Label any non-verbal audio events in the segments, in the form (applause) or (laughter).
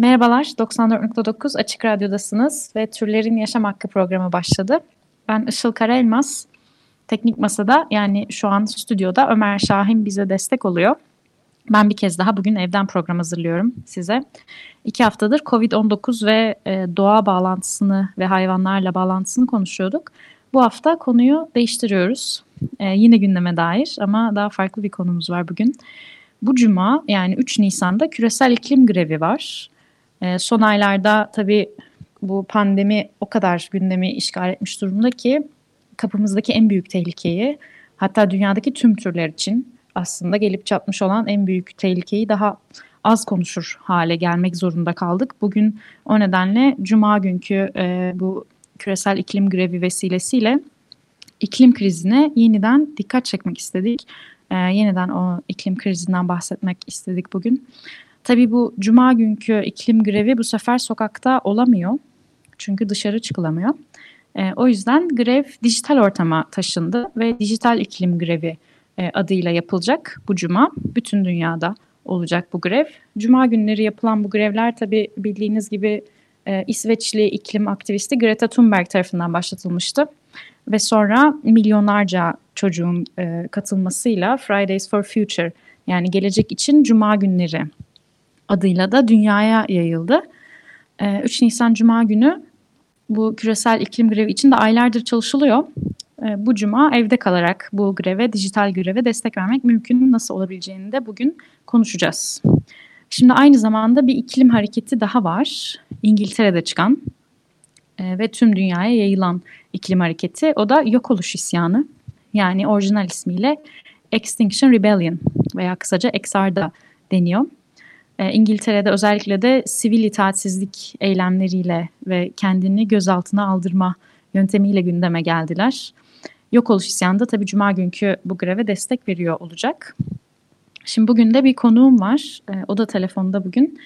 Merhabalar, 94.9 Açık Radyo'dasınız ve Türlerin Yaşam Hakkı programı başladı. Ben Işıl Karaelmaz. Teknik Masa'da yani şu an stüdyoda Ömer Şahin bize destek oluyor. Ben bir kez daha bugün evden program hazırlıyorum size. İki haftadır Covid-19 ve e, doğa bağlantısını ve hayvanlarla bağlantısını konuşuyorduk. Bu hafta konuyu değiştiriyoruz. E, yine gündeme dair ama daha farklı bir konumuz var bugün. Bu cuma yani 3 Nisan'da küresel iklim grevi var. E, son aylarda tabii bu pandemi o kadar gündemi işgal etmiş durumda ki kapımızdaki en büyük tehlikeyi hatta dünyadaki tüm türler için aslında gelip çatmış olan en büyük tehlikeyi daha az konuşur hale gelmek zorunda kaldık. Bugün o nedenle cuma günkü e, bu küresel iklim grevi vesilesiyle iklim krizine yeniden dikkat çekmek istedik. E, yeniden o iklim krizinden bahsetmek istedik bugün. Tabii bu cuma günkü iklim grevi bu sefer sokakta olamıyor. Çünkü dışarı çıkılamıyor. E, o yüzden grev dijital ortama taşındı ve dijital iklim grevi e, adıyla yapılacak bu cuma. Bütün dünyada olacak bu grev. Cuma günleri yapılan bu grevler tabii bildiğiniz gibi e, İsveçli iklim aktivisti Greta Thunberg tarafından başlatılmıştı. Ve sonra milyonlarca çocuğun e, katılmasıyla Fridays for Future yani gelecek için cuma günleri adıyla da dünyaya yayıldı. E, 3 Nisan Cuma günü bu küresel iklim grevi için de aylardır çalışılıyor. E, bu cuma evde kalarak bu greve, dijital greve destek vermek mümkün nasıl olabileceğini de bugün konuşacağız. Şimdi aynı zamanda bir iklim hareketi daha var. İngiltere'de çıkan e, ve tüm dünyaya yayılan iklim hareketi. O da yok oluş isyanı. Yani orijinal ismiyle Extinction Rebellion veya kısaca XR'da deniyor. E, İngiltere'de özellikle de sivil itaatsizlik eylemleriyle ve kendini gözaltına aldırma yöntemiyle gündeme geldiler. Yok oluş isyanı da tabii cuma günkü bu greve destek veriyor olacak. Şimdi bugün de bir konuğum var. E, o da telefonda bugün.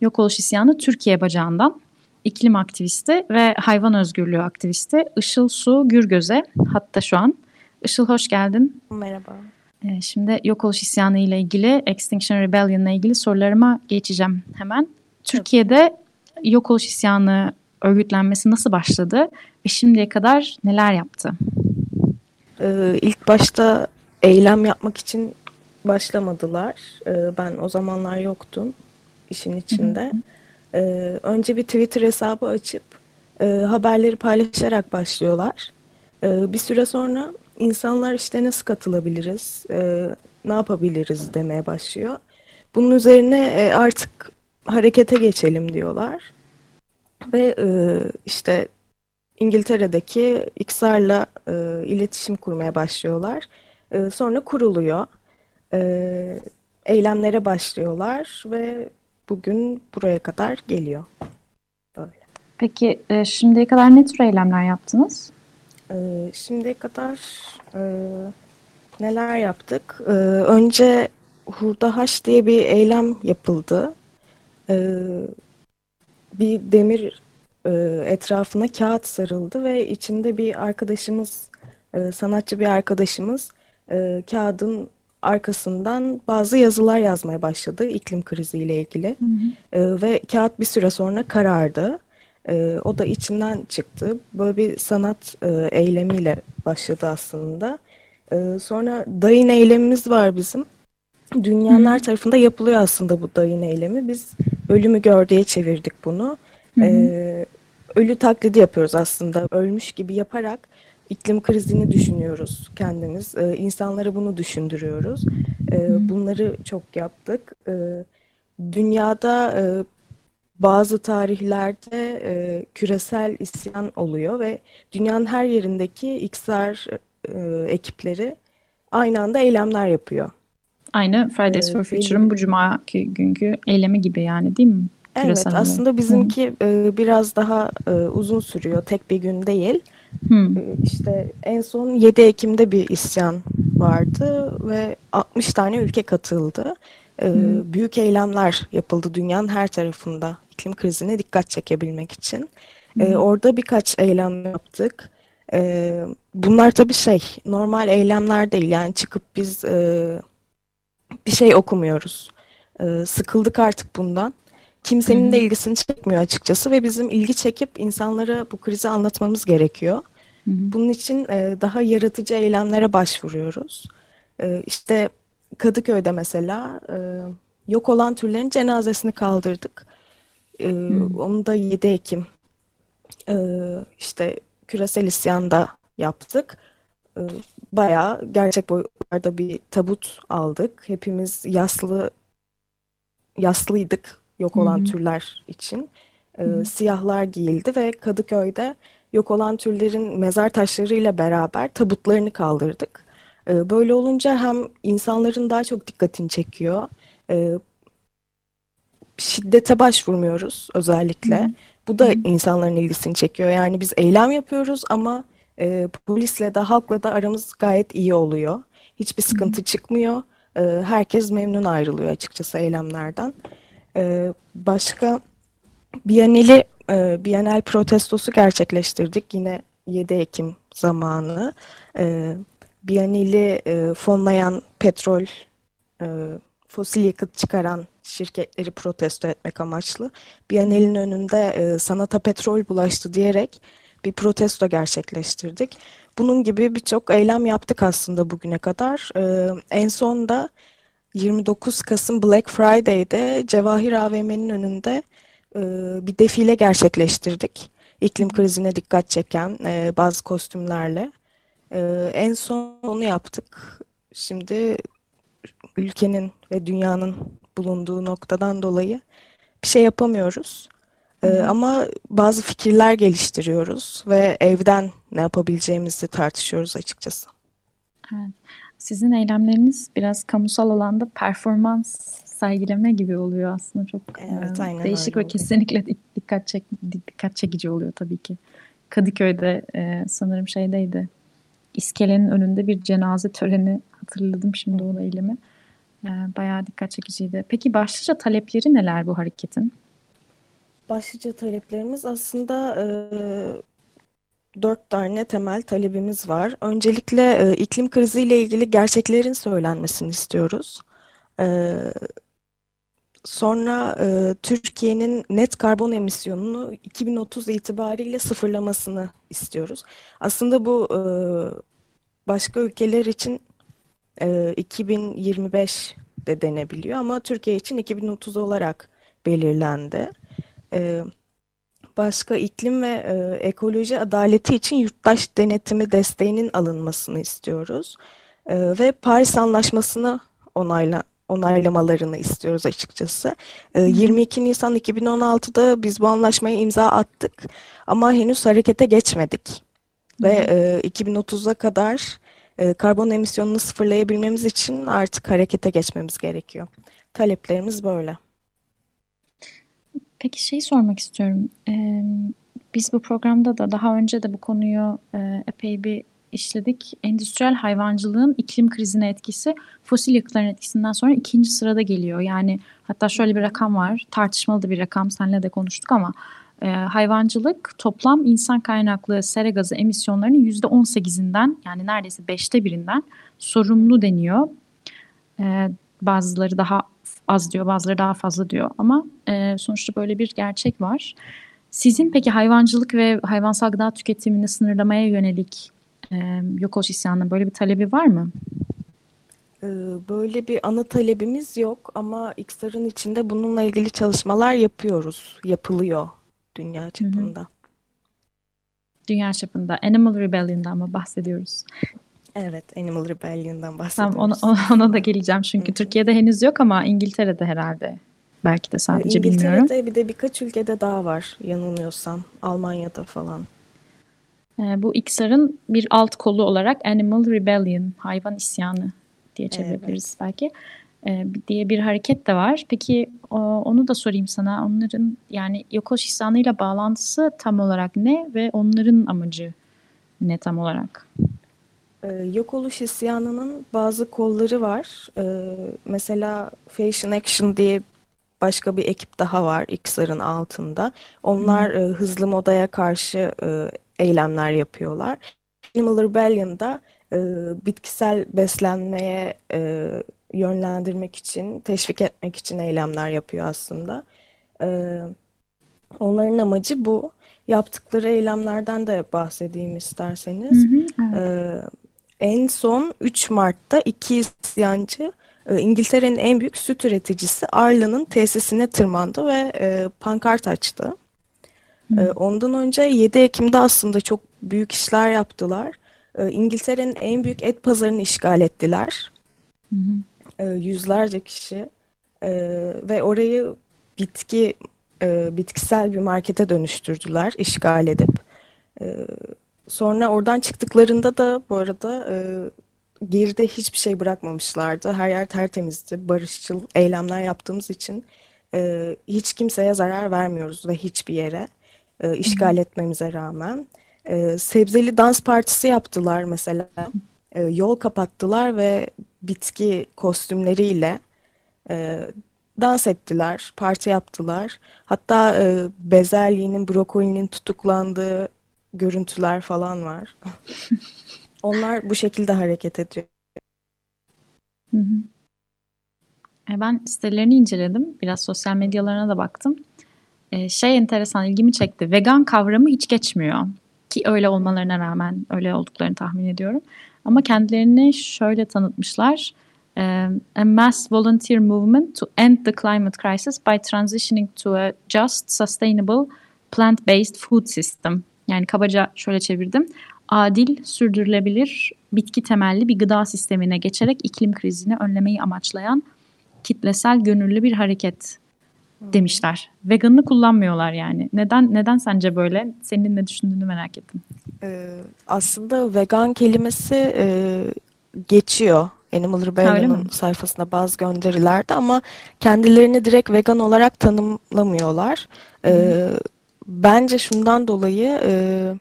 Yok oluş isyanı Türkiye bacağından iklim aktivisti ve hayvan özgürlüğü aktivisti Işıl Su Gürgöz'e hatta şu an. Işıl hoş geldin. Merhaba. Ee, Şimdi yok oluş isyanı ile ilgili, Extinction Rebellion ile ilgili sorularıma geçeceğim hemen. Türkiye'de yok oluş isyanı örgütlenmesi nasıl başladı ve şimdiye kadar neler yaptı? Ee, ilk başta eylem yapmak için başlamadılar. Ee, ben o zamanlar yoktum işin içinde. Ee, önce bir Twitter hesabı açıp e, haberleri paylaşarak başlıyorlar. Ee, bir süre sonra insanlar işte nasıl katılabiliriz, e, ne yapabiliriz demeye başlıyor. Bunun üzerine e, artık harekete geçelim diyorlar. Ve e, işte İngiltere'deki XR'la e, iletişim kurmaya başlıyorlar. E, sonra kuruluyor. E, eylemlere başlıyorlar ve bugün buraya kadar geliyor. Böyle. Peki e, şimdiye kadar ne tür eylemler yaptınız? E, şimdiye kadar e, neler yaptık? E, önce Hurda Haş diye bir eylem yapıldı. E, bir demir e, etrafına kağıt sarıldı ve içinde bir arkadaşımız, e, sanatçı bir arkadaşımız e, kağıdın arkasından bazı yazılar yazmaya başladı iklim kriziyle ilgili. E, ve kağıt bir süre sonra karardı. E, o da içinden çıktı. Böyle bir sanat e, eylemiyle başladı aslında. E, sonra dayın eylemimiz var bizim. Dünyanın her tarafında yapılıyor aslında bu dayın eylemi. Biz ölümü gör diye çevirdik bunu. Ee, ölü taklidi yapıyoruz aslında. Ölmüş gibi yaparak iklim krizini düşünüyoruz kendimiz. Ee, insanlara bunu düşündürüyoruz. Ee, bunları çok yaptık. Ee, dünyada e, bazı tarihlerde e, küresel isyan oluyor ve dünyanın her yerindeki XR e, ekipleri aynı anda eylemler yapıyor. Aynı Fridays Ee, for Future'ın bu cuma günkü eylemi gibi yani değil mi? Evet, Küresel olarak. aslında bizimki e, biraz daha e, uzun sürüyor. Tek bir gün değil. Hı. E, İşte en son 7 Ekim'de bir isyan vardı ve 60 tane ülke katıldı. E, Hı. Büyük eylemler yapıldı dünyanın her tarafında iklim krizine dikkat çekebilmek için. Hı. Orada birkaç eylem yaptık. E, Bunlar tabii şey, normal eylemler değil. Yani çıkıp biz e, bir şey okumuyoruz. Sıkıldık artık bundan. Kimsenin de ilgisini çekmiyor açıkçası ve bizim ilgi çekip insanlara bu krizi anlatmamız gerekiyor. Bunun için e, daha yaratıcı eylemlere başvuruyoruz. İşte Kadıköy'de mesela e, yok olan türlerin cenazesini kaldırdık. E, Hı. onu da 7 Ekim e, işte küresel isyanda yaptık. E, bayağı gerçek boyutlarda bir tabut aldık. Hepimiz yaslı yaslıydık yok olan hı. türler için. E, hı. siyahlar giyildi ve Kadıköy'de yok olan türlerin mezar taşlarıyla beraber tabutlarını kaldırdık. E, böyle olunca hem insanların daha çok dikkatini çekiyor, e, şiddete başvurmuyoruz özellikle. hı. Bu da hı. insanların ilgisini çekiyor. Yani biz eylem yapıyoruz ama e, polisle de halkla da aramız gayet iyi oluyor. Hiçbir Hı hı. sıkıntı çıkmıyor. E, herkes memnun ayrılıyor açıkçası eylemlerden. E, başka Biyaneli, e, Biyanel protestosu gerçekleştirdik yine 7 Ekim zamanı. E, Biyaneli e, fonlayan petrol, e, fosil yakıt çıkaran şirketleri protesto etmek amaçlı. Biyanel'in önünde e, sanata petrol bulaştı diyerek bir protesto gerçekleştirdik. Bunun gibi birçok eylem yaptık aslında bugüne kadar. E, en son da 29 Kasım Black Friday'de Cevahir AVM'nin önünde e, bir defile gerçekleştirdik. İklim krizine dikkat çeken e, bazı kostümlerle. E, en son onu yaptık. Şimdi ülkenin ve dünyanın bulunduğu noktadan dolayı bir şey yapamıyoruz. E, hı. ama bazı fikirler geliştiriyoruz ve evden ne yapabileceğimizi tartışıyoruz açıkçası. Evet. Sizin eylemleriniz biraz kamusal alanda performans sergileme gibi oluyor aslında çok Evet, e, aynen değişik ve kesinlikle dik- dikkat çek dikkat çekici oluyor tabii ki. Kadıköy'de e, sanırım şeydeydi. İskelenin önünde bir cenaze töreni hatırladım şimdi o eylemi. E, bayağı dikkat çekiciydi. Peki başlıca talepleri neler bu hareketin? Başlıca taleplerimiz aslında e, dört tane temel talebimiz var. Öncelikle e, iklim kriziyle ilgili gerçeklerin söylenmesini istiyoruz. E, sonra e, Türkiye'nin net karbon emisyonunu 2030 itibariyle sıfırlamasını istiyoruz. Aslında bu e, başka ülkeler için e, 2025 de denebiliyor ama Türkiye için 2030 olarak belirlendi. E, Başka iklim ve e, ekoloji adaleti için yurttaş denetimi desteğinin alınmasını istiyoruz. E, ve Paris Anlaşması'nı onayla, onaylamalarını istiyoruz açıkçası. E, Hı hı. 22 Nisan 2016'da biz bu anlaşmaya imza attık ama henüz harekete geçmedik. Hı Ve hı. e, 2030'a kadar e, karbon emisyonunu sıfırlayabilmemiz için artık harekete geçmemiz gerekiyor. Taleplerimiz böyle. Peki şeyi sormak istiyorum. Ee, biz bu programda da daha önce de bu konuyu e, epey bir işledik. Endüstriyel hayvancılığın iklim krizine etkisi fosil yakıtların etkisinden sonra ikinci sırada geliyor. Yani hatta şöyle bir rakam var. Tartışmalı da bir rakam. Seninle de konuştuk ama e, hayvancılık toplam insan kaynaklı sera gazı emisyonlarının %18'inden yani neredeyse beşte birinden sorumlu deniyor. E, bazıları daha az diyor, bazıları daha fazla diyor. Ama e, sonuçta böyle bir gerçek var. Sizin peki hayvancılık ve hayvansal gıda tüketimini sınırlamaya yönelik e, yok oluş isyanının böyle bir talebi var mı? Böyle bir ana talebimiz yok ama İksar'ın içinde bununla ilgili çalışmalar yapıyoruz, yapılıyor dünya çapında. Dünya çapında Animal Rebellion'dan mı bahsediyoruz? Evet, Animal Rebellion'dan Tamam ona, bahsediyoruz. (laughs) ona, da geleceğim çünkü Türkiye'de henüz yok ama İngiltere'de herhalde. Belki de sadece bilmiyorum. İngiltere'de bir de birkaç ülkede daha var yanılmıyorsam. Almanya'da falan. E, bu İksar'ın bir alt kolu olarak Animal Rebellion, hayvan isyanı diye çevirebiliriz belki. e, diye bir hareket de var. Peki onu da sorayım sana. Onların yani yok oluş isyanıyla bağlantısı tam olarak ne ve onların amacı ne tam olarak? Ee, yok oluş isyanının bazı kolları var. Ee, mesela Fashion Action diye başka bir ekip daha var XR'ın altında. Onlar e, hızlı modaya karşı e, eylemler yapıyorlar. Animal Rebellion'da e, bitkisel beslenmeye e, yönlendirmek için, teşvik etmek için eylemler yapıyor aslında. E, onların amacı bu. Yaptıkları eylemlerden de bahsedeyim isterseniz. Hı hı, evet. Ee, en son 3 Mart'ta iki isyancı e, İngiltere'nin en büyük süt üreticisi Arla'nın tesisine tırmandı ve e, pankart açtı. E, ondan önce 7 Ekim'de aslında çok büyük işler yaptılar. E, İngiltere'nin en büyük et pazarını işgal ettiler. Hı hı. E, yüzlerce kişi E, ve orayı bitki e, bitkisel bir markete dönüştürdüler işgal edip. E, sonra oradan çıktıklarında da bu arada e, geride hiçbir şey bırakmamışlardı. Her yer tertemizdi. Barışçıl eylemler yaptığımız için e, hiç kimseye zarar vermiyoruz ve hiçbir yere e, işgal etmemize rağmen. E, sebzeli dans partisi yaptılar mesela. E, yol kapattılar ve bitki kostümleriyle e, dans ettiler, parti yaptılar. Hatta e, bezelyenin, brokolinin tutuklandığı görüntüler falan var. (laughs) Onlar bu şekilde hareket ediyor. Hı hı. E, Ben sitelerini inceledim. Biraz sosyal medyalarına da baktım. E, şey enteresan ilgimi çekti. Vegan kavramı hiç geçmiyor. Ki öyle olmalarına rağmen öyle olduklarını tahmin ediyorum. Ama kendilerini şöyle tanıtmışlar. E, A mass volunteer movement to end the climate crisis by transitioning to a just, sustainable, plant-based food system. Yani kabaca şöyle çevirdim. Adil, sürdürülebilir, bitki temelli bir gıda sistemine geçerek iklim krizini önlemeyi amaçlayan kitlesel gönüllü bir hareket demişler. Veganını kullanmıyorlar yani. Neden neden sence böyle? Senin ne düşündüğünü merak ettim. Ee, aslında vegan kelimesi e, geçiyor Animal Rebellion'un mi? sayfasında bazı gönderilerde ama kendilerini direkt vegan olarak tanımlamıyorlar. Ee, bence şundan dolayı e,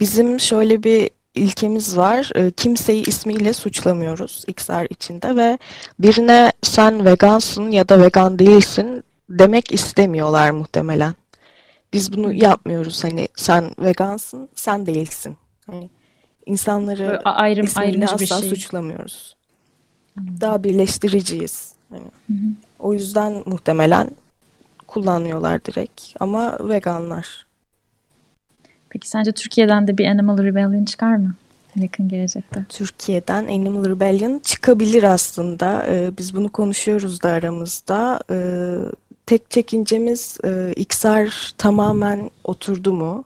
bizim şöyle bir ilkemiz var. E, kimseyi ismiyle suçlamıyoruz XR içinde ve birine sen vegansın ya da vegan değilsin demek istemiyorlar muhtemelen. Biz bunu yapmıyoruz. Hani sen vegansın, sen değilsin. Hani insanları a- ayrım ayrımcı bir asla şey. suçlamıyoruz. Daha birleştiriciyiz. Hani o yüzden muhtemelen kullanıyorlar direkt. Ama veganlar. Peki sence Türkiye'den de bir Animal Rebellion çıkar mı? Yakın gelecekte. Türkiye'den Animal Rebellion çıkabilir aslında. Ee, biz bunu konuşuyoruz da aramızda. Ee, tek çekincemiz e, XR tamamen oturdu mu?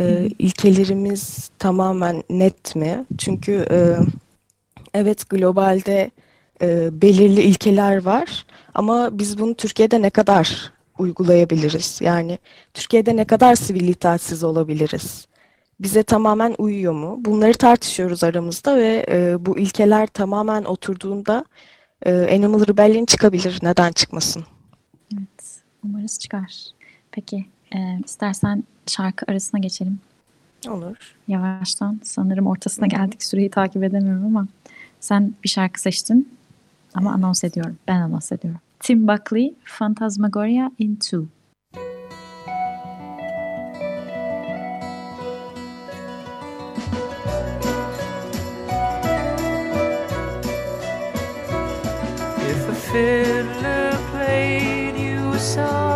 Ee, ilkelerimiz tamamen net mi? Çünkü e, evet globalde e, belirli ilkeler var ama biz bunu Türkiye'de ne kadar uygulayabiliriz? Yani Türkiye'de ne kadar sivil itaatsiz olabiliriz? bize tamamen uyuyor mu? Bunları tartışıyoruz aramızda ve e, bu ilkeler tamamen oturduğunda e, Animal Rebellion çıkabilir. Neden çıkmasın? Evet. Umarız çıkar. Peki e, istersen şarkı arasına geçelim. Olur. Yavaştan sanırım ortasına geldik. Süreyi takip edemiyorum ama sen bir şarkı seçtin ama anons ediyorum. Ben anons ediyorum. Tim Buckley, Phantasmagoria in Two. If a fiddler so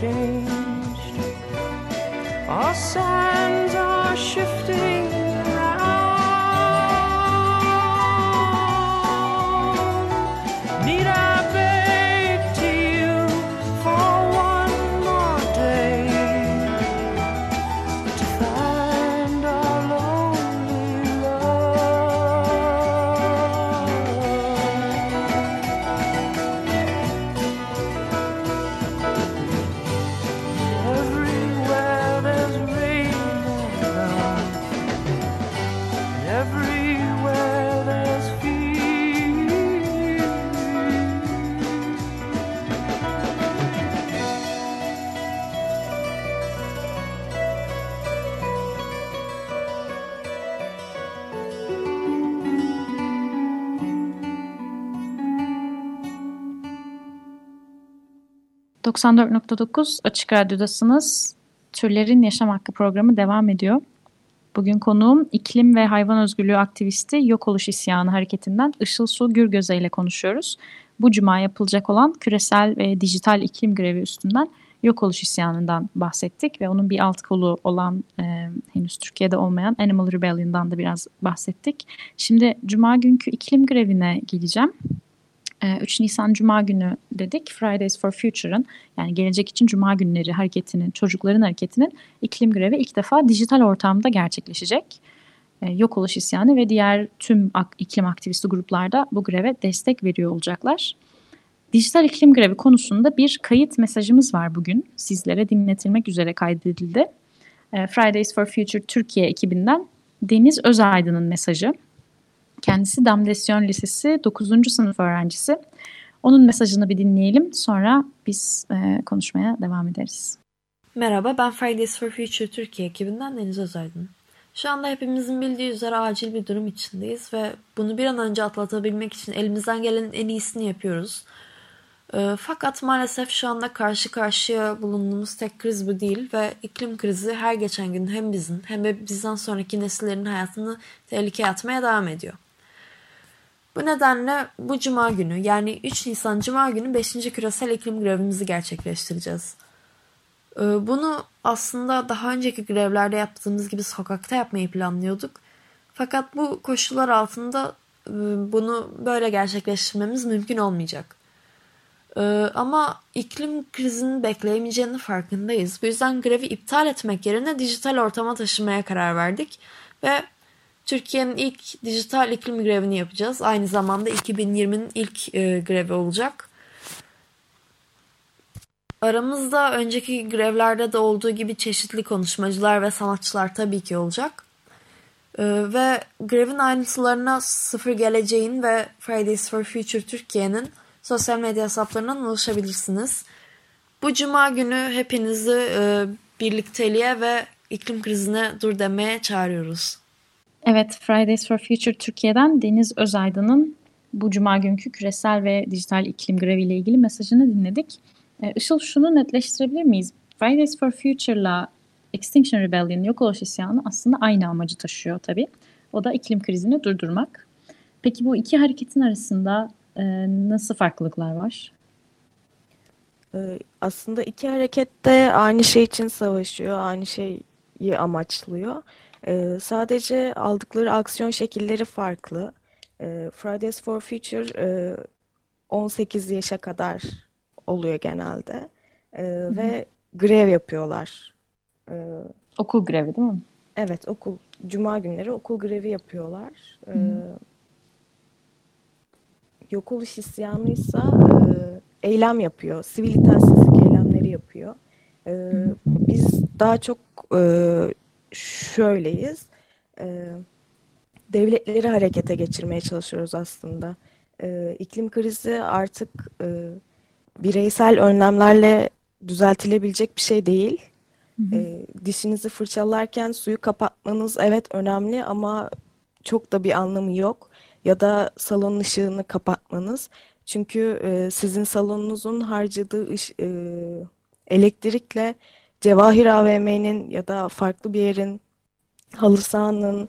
changed. Our sands are shifting ...94.9 Açık Radyo'dasınız. Türlerin Yaşam Hakkı programı devam ediyor. Bugün konuğum iklim ve hayvan özgürlüğü aktivisti Yok Oluş İsyanı hareketinden Işıl Su Gürgöze ile konuşuyoruz. Bu cuma yapılacak olan küresel ve dijital iklim grevi üstünden Yok Oluş İsyanı'ndan bahsettik ve onun bir alt kolu olan e, henüz Türkiye'de olmayan Animal Rebellion'dan da biraz bahsettik. Şimdi cuma günkü iklim grevine geleceğim. Ee, 3 Nisan Cuma günü dedik. Fridays for Future'ın yani gelecek için Cuma günleri hareketinin, çocukların hareketinin iklim grevi ilk defa dijital ortamda gerçekleşecek. Ee, Yok oluş isyanı ve diğer tüm iklim aktivisti gruplarda bu greve destek veriyor olacaklar. Dijital iklim grevi konusunda bir kayıt mesajımız var bugün. Sizlere dinletilmek üzere kaydedildi. Ee, Fridays for Future Türkiye ekibinden Deniz Özaydın'ın mesajı. Kendisi Damdesyon Lisesi 9. sınıf öğrencisi. Onun mesajını bir dinleyelim. Sonra biz e, konuşmaya devam ederiz. Merhaba, ben Fridays for Future Türkiye ekibinden Deniz Özaydın. Şu anda hepimizin bildiği üzere acil bir durum içindeyiz ve bunu bir an önce atlatabilmek için elimizden gelenin en iyisini yapıyoruz. Ee, fakat maalesef şu anda karşı karşıya bulunduğumuz tek kriz bu değil ve iklim krizi her geçen gün hem bizim hem de bizden sonraki nesillerin hayatını tehlikeye atmaya devam ediyor. Bu nedenle bu cuma günü yani 3 Nisan cuma günü 5. küresel iklim grevimizi gerçekleştireceğiz. Ee, Bunu aslında daha önceki grevlerde yaptığımız gibi sokakta yapmayı planlıyorduk. Fakat bu koşullar altında e, bunu böyle gerçekleştirmemiz mümkün olmayacak. Ee, Ama iklim krizinin bekleyemeyeceğinin farkındayız. Bu yüzden grevi iptal etmek yerine dijital ortama taşımaya karar verdik. Ve Türkiye'nin ilk dijital iklim grevini yapacağız. Aynı zamanda 2020'nin ilk e, grevi olacak. Aramızda önceki grevlerde de olduğu gibi çeşitli konuşmacılar ve sanatçılar tabii ki olacak. Ee, ve grevin ayrıntılarına Sıfır Geleceğin ve Fridays for Future Türkiye'nin sosyal medya hesaplarından ulaşabilirsiniz. Bu cuma günü hepinizi e, birlikteliğe ve iklim krizine dur demeye çağırıyoruz. Evet, Fridays for Future Türkiye'den Deniz Özaydın'ın bu cuma günkü küresel ve dijital iklim greviyle ilgili mesajını dinledik. Ee, Işıl şunu netleştirebilir miyiz? Fridays for Future'la Extinction Rebellion yok oluş isyanı aslında aynı amacı taşıyor tabii. O da iklim krizini durdurmak. Peki bu iki hareketin arasında e, nasıl farklılıklar var? Ee, Aslında iki hareket de aynı şey için savaşıyor, aynı şeyi amaçlıyor. Ee, Sadece aldıkları aksiyon şekilleri farklı. Ee, Fridays for Future e, 18 yaşa kadar oluyor genelde Ee, ve grev yapıyorlar. Ee, Okul grevi değil mi? Evet, okul cuma günleri okul grevi yapıyorlar. Ee, yok oluş isyanıysa e, eylem yapıyor. Sivil itaatsizlik eylemleri yapıyor. Ee, biz daha çok e, şöyleyiz. Ee, devletleri harekete geçirmeye çalışıyoruz aslında. E, iklim krizi artık e, bireysel önlemlerle düzeltilebilecek bir şey değil. E, dişinizi fırçalarken suyu kapatmanız evet önemli ama çok da bir anlamı yok. Ya da salon ışığını kapatmanız. Çünkü e, sizin salonunuzun harcadığı ış- e, elektrikle Cevahir AVM'nin ya da farklı bir yerin halı sahanın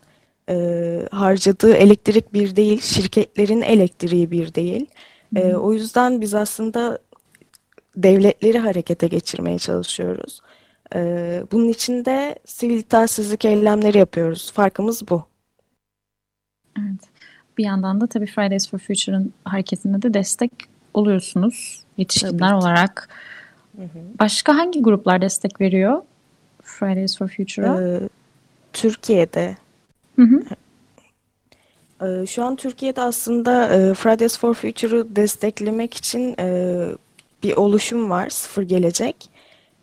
e, harcadığı elektrik bir değil, şirketlerin elektriği bir değil. E, o yüzden biz aslında devletleri harekete geçirmeye çalışıyoruz. E, bunun için de sivil itaatsizlik eylemleri yapıyoruz. Farkımız bu. Evet. Bir yandan da tabii Fridays for Future'ın hareketine de destek oluyorsunuz yetişkinler ki. olarak. Başka hangi gruplar destek veriyor Fridays for Future'a? E, Türkiye'de Hı hı. Ee, Şu an Türkiye'de aslında e, Fridays for Future'ı desteklemek için e, bir oluşum var, Sıfır Gelecek.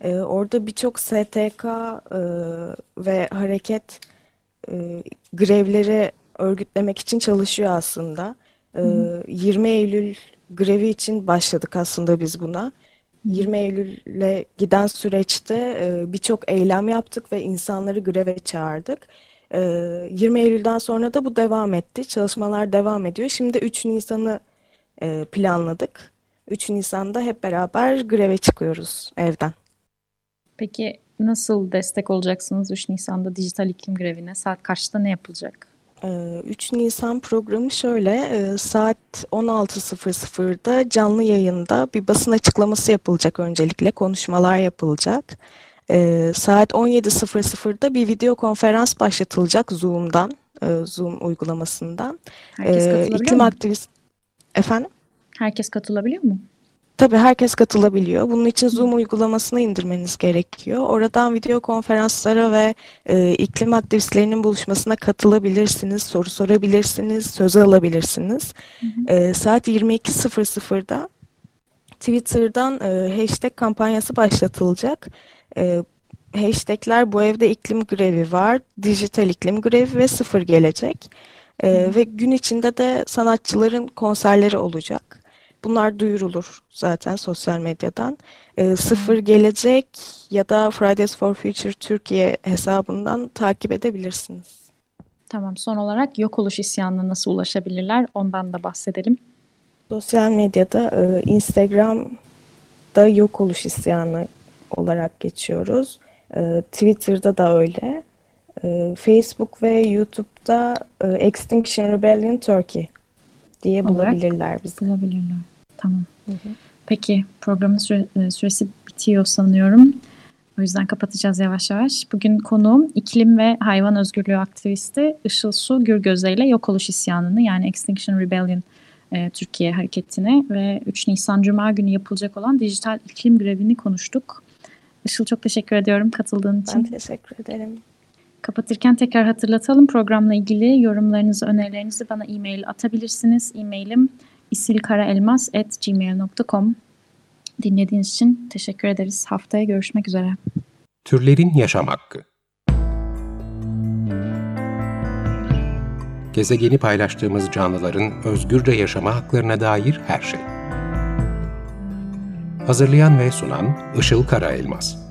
E, Orada birçok STK e, ve hareket e, grevleri örgütlemek için çalışıyor aslında. E, 20 Eylül grevi için başladık aslında biz buna. 20 Eylül'e giden süreçte e, birçok eylem yaptık ve insanları greve çağırdık. E, 20 Eylül'den sonra da bu devam etti. Çalışmalar devam ediyor. Şimdi 3 Nisan'ı e, planladık. 3 Nisan'da hep beraber greve çıkıyoruz evden. Peki nasıl destek olacaksınız 3 Nisan'da dijital iklim grevine? Saat kaçta ne yapılacak? Ee, 3 Nisan programı şöyle, e, saat 16.00'da canlı yayında bir basın açıklaması yapılacak öncelikle, konuşmalar yapılacak. Ee, Saat 17.00'da bir video konferans başlatılacak Zoom'dan, e, Zoom uygulamasından. Herkes Ee, katılabiliyor iklim mu? aktivist... Efendim? Herkes katılabiliyor mu? Tabii herkes katılabiliyor. Bunun için Zoom uygulamasını indirmeniz gerekiyor. Oradan video konferanslara ve e, iklim aktivistlerinin buluşmasına katılabilirsiniz, soru sorabilirsiniz, söz alabilirsiniz. E, saat 22.00'da Twitter'dan e, hashtag kampanyası başlatılacak. E, hashtagler bu evde iklim grevi var, dijital iklim grevi ve sıfır gelecek. E, ve gün içinde de sanatçıların konserleri olacak. Bunlar duyurulur zaten sosyal medyadan. E, sıfır gelecek ya da Fridays for Future Türkiye hesabından takip edebilirsiniz. Tamam. Son olarak yok oluş isyanına nasıl ulaşabilirler? Ondan da bahsedelim. Sosyal medyada e, Instagram'da yok oluş isyanı olarak geçiyoruz. E, Twitter'da da öyle. E, Facebook ve YouTube'da e, Extinction Rebellion Turkey diye bulabilirler bizi. Bulabilirler. Tamam. Peki programın süre- e, süresi bitiyor sanıyorum. O yüzden kapatacağız yavaş yavaş. Bugün konuğum iklim ve hayvan özgürlüğü aktivisti Işıl Su Gürgöze ile yok oluş isyanını yani Extinction Rebellion e, Türkiye hareketini ve 3 Nisan Cuma günü yapılacak olan dijital iklim grevini konuştuk. Işıl çok teşekkür ediyorum katıldığın için. Ben teşekkür ederim. Kapatırken tekrar hatırlatalım. Programla ilgili yorumlarınızı, önerilerinizi bana e-mail atabilirsiniz. E-mailim isilkaraelmas.gmail.com Dinlediğiniz için teşekkür ederiz. Haftaya görüşmek üzere. Türlerin Yaşam Hakkı Gezegeni paylaştığımız canlıların özgürce yaşama haklarına dair her şey. Hazırlayan ve sunan Işıl Karaelmaz